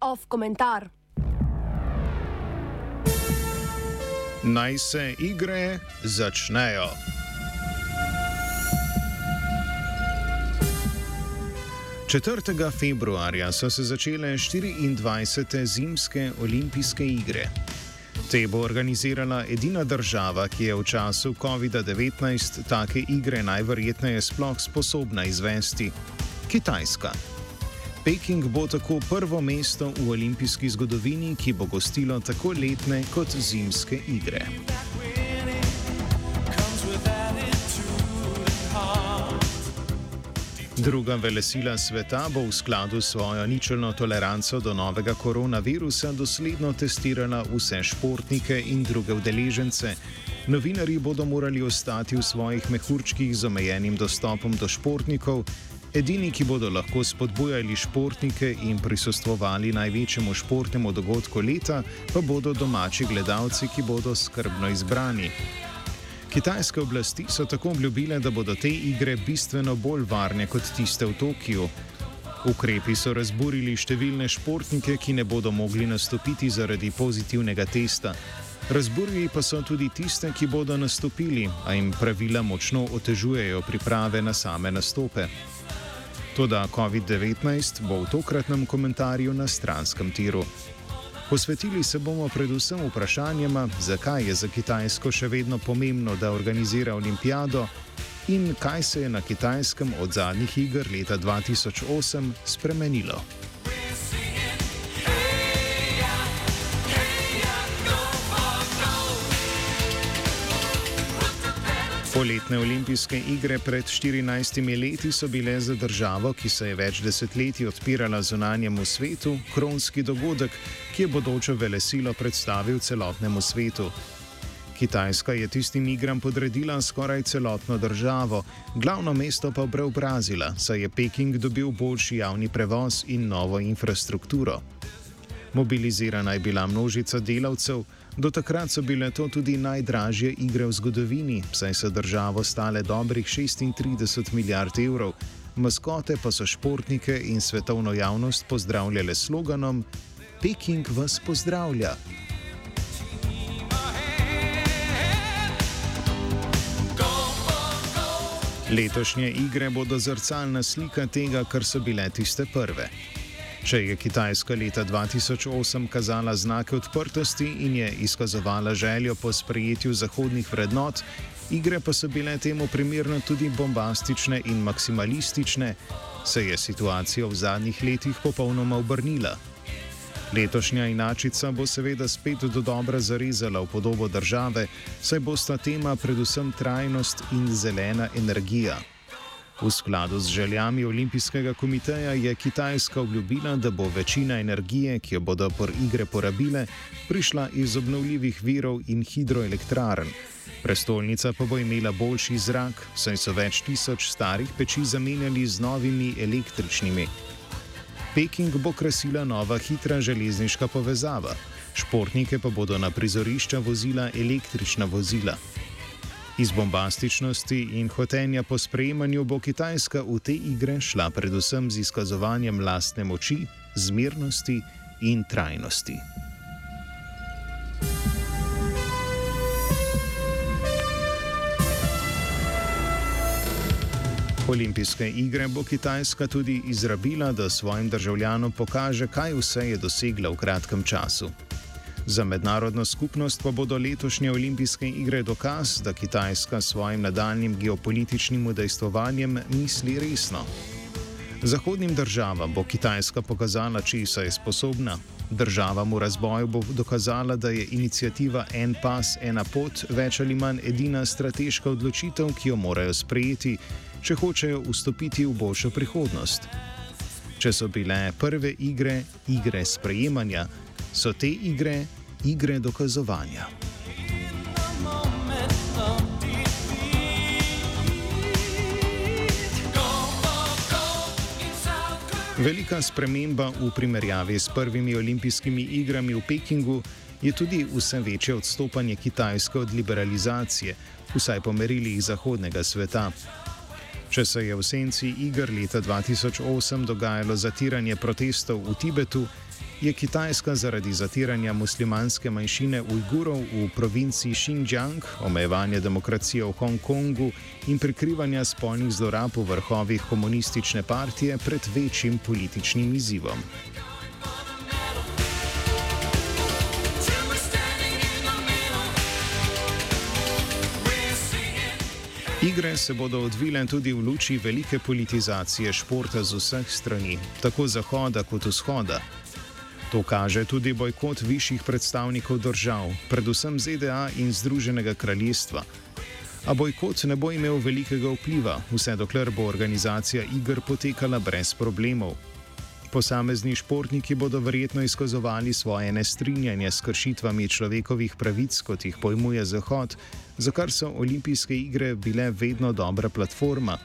Off komentar. Naj se igre začnejo. Četrtega februarja so se začele 24. zimske olimpijske igre. Te bo organizirala edina država, ki je v času COVID-19 take igre najverjetneje sploh sposobna izvesti - Kitajska. Peking bo tako prvo mesto v olimpijski zgodovini, ki bo gostilo tako letne kot zimske igre. Druga velesila sveta bo v skladu s svojo ničelno toleranco do novega koronavirusa dosledno testirala vse športnike in druge udeležence. Novinari bodo morali ostati v svojih mehurčkih z omejenim dostopom do športnikov, Edini, ki bodo lahko spodbujali športnike in prisostvovali največjemu športnemu dogodku leta, pa bodo domači gledalci, ki bodo skrbno izbrani. Kitajske oblasti so tako obljubile, da bodo te igre bistveno bolj varne kot tiste v Tokiu. Ukrepi so razburili številne športnike, ki ne bodo mogli nastopiti zaradi pozitivnega testa. Razburili pa so tudi tiste, ki bodo nastopili, a jim pravila močno otežujejo priprave na same nastope. Toda COVID-19 bo v tokratnem komentarju na stranskem tiru. Posvetili se bomo predvsem vprašanjem, zakaj je za Kitajsko še vedno pomembno, da organizira olimpijado in kaj se je na Kitajskem od zadnjih iger leta 2008 spremenilo. Poletne olimpijske igre pred 14 leti so bile za državo, ki se je več desetletij odpirala zunanjemu svetu, kronski dogodek, ki je bodočo velesilo predstavil celotnemu svetu. Kitajska je tistim igram podredila skoraj celotno državo, glavno mesto pa preobrazila, saj je Peking dobil boljši javni prevoz in novo infrastrukturo. Mobilizirana je bila množica delavcev, Do takrat so bile to tudi najdražje igre v zgodovini, saj so državo stale dobrih 36 milijard evrov, maskote pa so športnike in svetovno javnost pozdravljale s sloganom: Peking vas pozdravlja. Letošnje igre bodo zrcalna slika tega, kar so bile tiste prve. Če je Kitajska leta 2008 kazala znake odprtosti in je izkazovala željo po sprejetju zahodnih vrednot, igre pa so bile temu primerno tudi bombastične in maksimalistične, se je situacija v zadnjih letih popolnoma obrnila. Letošnja inačica bo seveda spet do dobra zarezala v podobo države, saj bosta tema predvsem trajnost in zelena energija. V skladu z željami Olimpijskega komiteja je Kitajska obljubila, da bo večina energije, ki jo bodo por igre porabile, prišla iz obnovljivih virov in hidroelektrarn. Prestolnica pa bo imela boljši zrak, saj so več tisoč starih peči zamenjali z novimi električnimi. Peking bo krasila nova hitra železniška povezava, športnike pa bodo na prizorišča vozila električna vozila. Iz bombastičnosti in hotenja po sprejemanju bo Kitajska v te igre šla predvsem z izkazovanjem lastne moči, zmernosti in trajnosti. Olimpijske igre bo Kitajska tudi izrabila, da svojim državljanom pokaže, kaj vse je dosegla v kratkem času. Za mednarodno skupnost pa bodo letošnje olimpijske igre dokaz, da Kitajska s svojim nadaljnim geopolitičnim udejstvovanjem misli resno. Zahodnim državam bo Kitajska pokazala, česa je sposobna. Državam v razvoju bo dokazala, da je inicijativa En pas, ena pot več ali manj edina strateška odločitev, ki jo morajo sprejeti, če hočejo vstopiti v boljšo prihodnost. Če so bile prve igre igre sprejemanja, so te igre igre dokazovanja. Velika sprememba v primerjavi s prvimi olimpijskimi igrami v Pekingu je tudi vse večje odstopanje Kitajske od liberalizacije, vsaj po merilih zahodnega sveta. Če se je v senci igr leta 2008 dogajalo zatiranje protestov v Tibetu, je Kitajska zaradi zatiranja muslimanske manjšine Ujgurov v provinci Xinjiang, omejevanja demokracije v Hongkongu in prikrivanja spolnih zlorab v vrhovih komunistične partije pred večjim političnim izzivom. Igre se bodo odvile tudi v luči velike politizacije športa z vseh strani, tako zahoda kot vzhoda. To kaže tudi bojkot višjih predstavnikov držav, predvsem ZDA in Združenega kraljestva. A bojkot ne bo imel velikega vpliva, vse dokler bo organizacija iger potekala brez problemov. Posamezni športniki bodo verjetno izkazovali svoje nestrinjanje s kršitvami človekovih pravic, kot jih pojmuje Zahod, za kar so olimpijske igre bile vedno dobra platforma.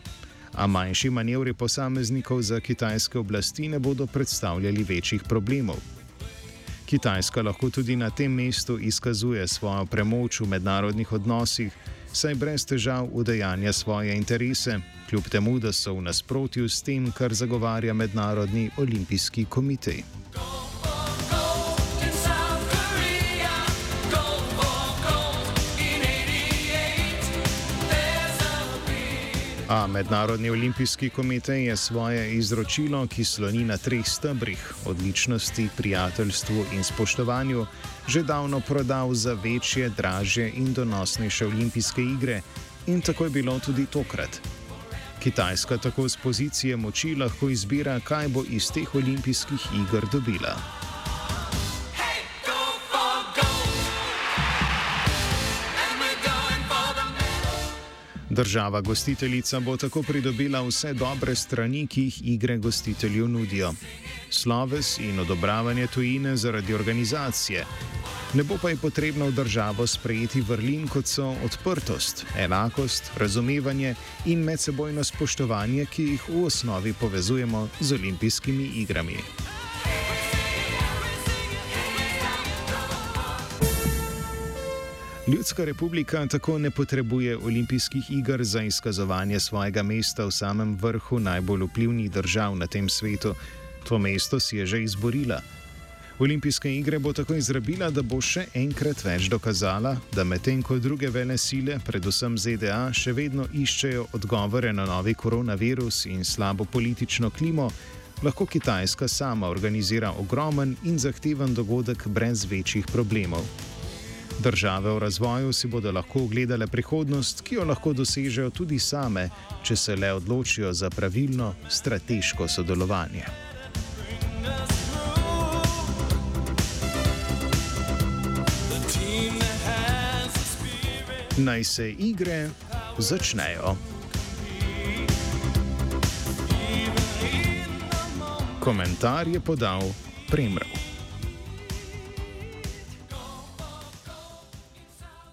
A manjši manevri posameznikov za kitajske oblasti ne bodo predstavljali večjih problemov. Kitajska lahko tudi na tem mestu izkazuje svojo premoč v mednarodnih odnosih, saj brez težav udejanja svoje interese, kljub temu, da so v nasprotju s tem, kar zagovarja Mednarodni olimpijski komitej. A Mednarodni olimpijski komitej je svoje izročilo, ki sloni na treh stebrih - odličnosti, prijateljstvu in spoštovanju, že davno prodal za večje, dražje in donosnejše olimpijske igre in tako je bilo tudi tokrat. Kitajska tako z pozicije moči lahko izbira, kaj bo iz teh olimpijskih iger dobila. Država gostiteljica bo tako pridobila vse dobre strani, ki jih igre gostitelju nudijo. Sloves in odobravanje tujine zaradi organizacije. Ne bo pa je potrebno v državo sprejeti vrlin, kot so odprtost, enakost, razumevanje in medsebojno spoštovanje, ki jih v osnovi povezujemo z olimpijskimi igrami. Ljudska republika tako ne potrebuje olimpijskih iger za izkazovanje svojega mesta v samem vrhu najbolj vplivnih držav na tem svetu. To mesto si je že izborila. Olimpijske igre bo tako izrabila, da bo še enkrat več dokazala, da medtem ko druge vele sile, predvsem ZDA, še vedno iščejo odgovore na novi koronavirus in slabo politično klimo, lahko Kitajska sama organizira ogromen in zahteven dogodek brez večjih problemov. Države v razvoju si bodo lahko ogledale prihodnost, ki jo lahko dosežejo tudi same, če se le odločijo za pravilno strateško sodelovanje. Naj se igre začnejo. Komentar je podal Premrl.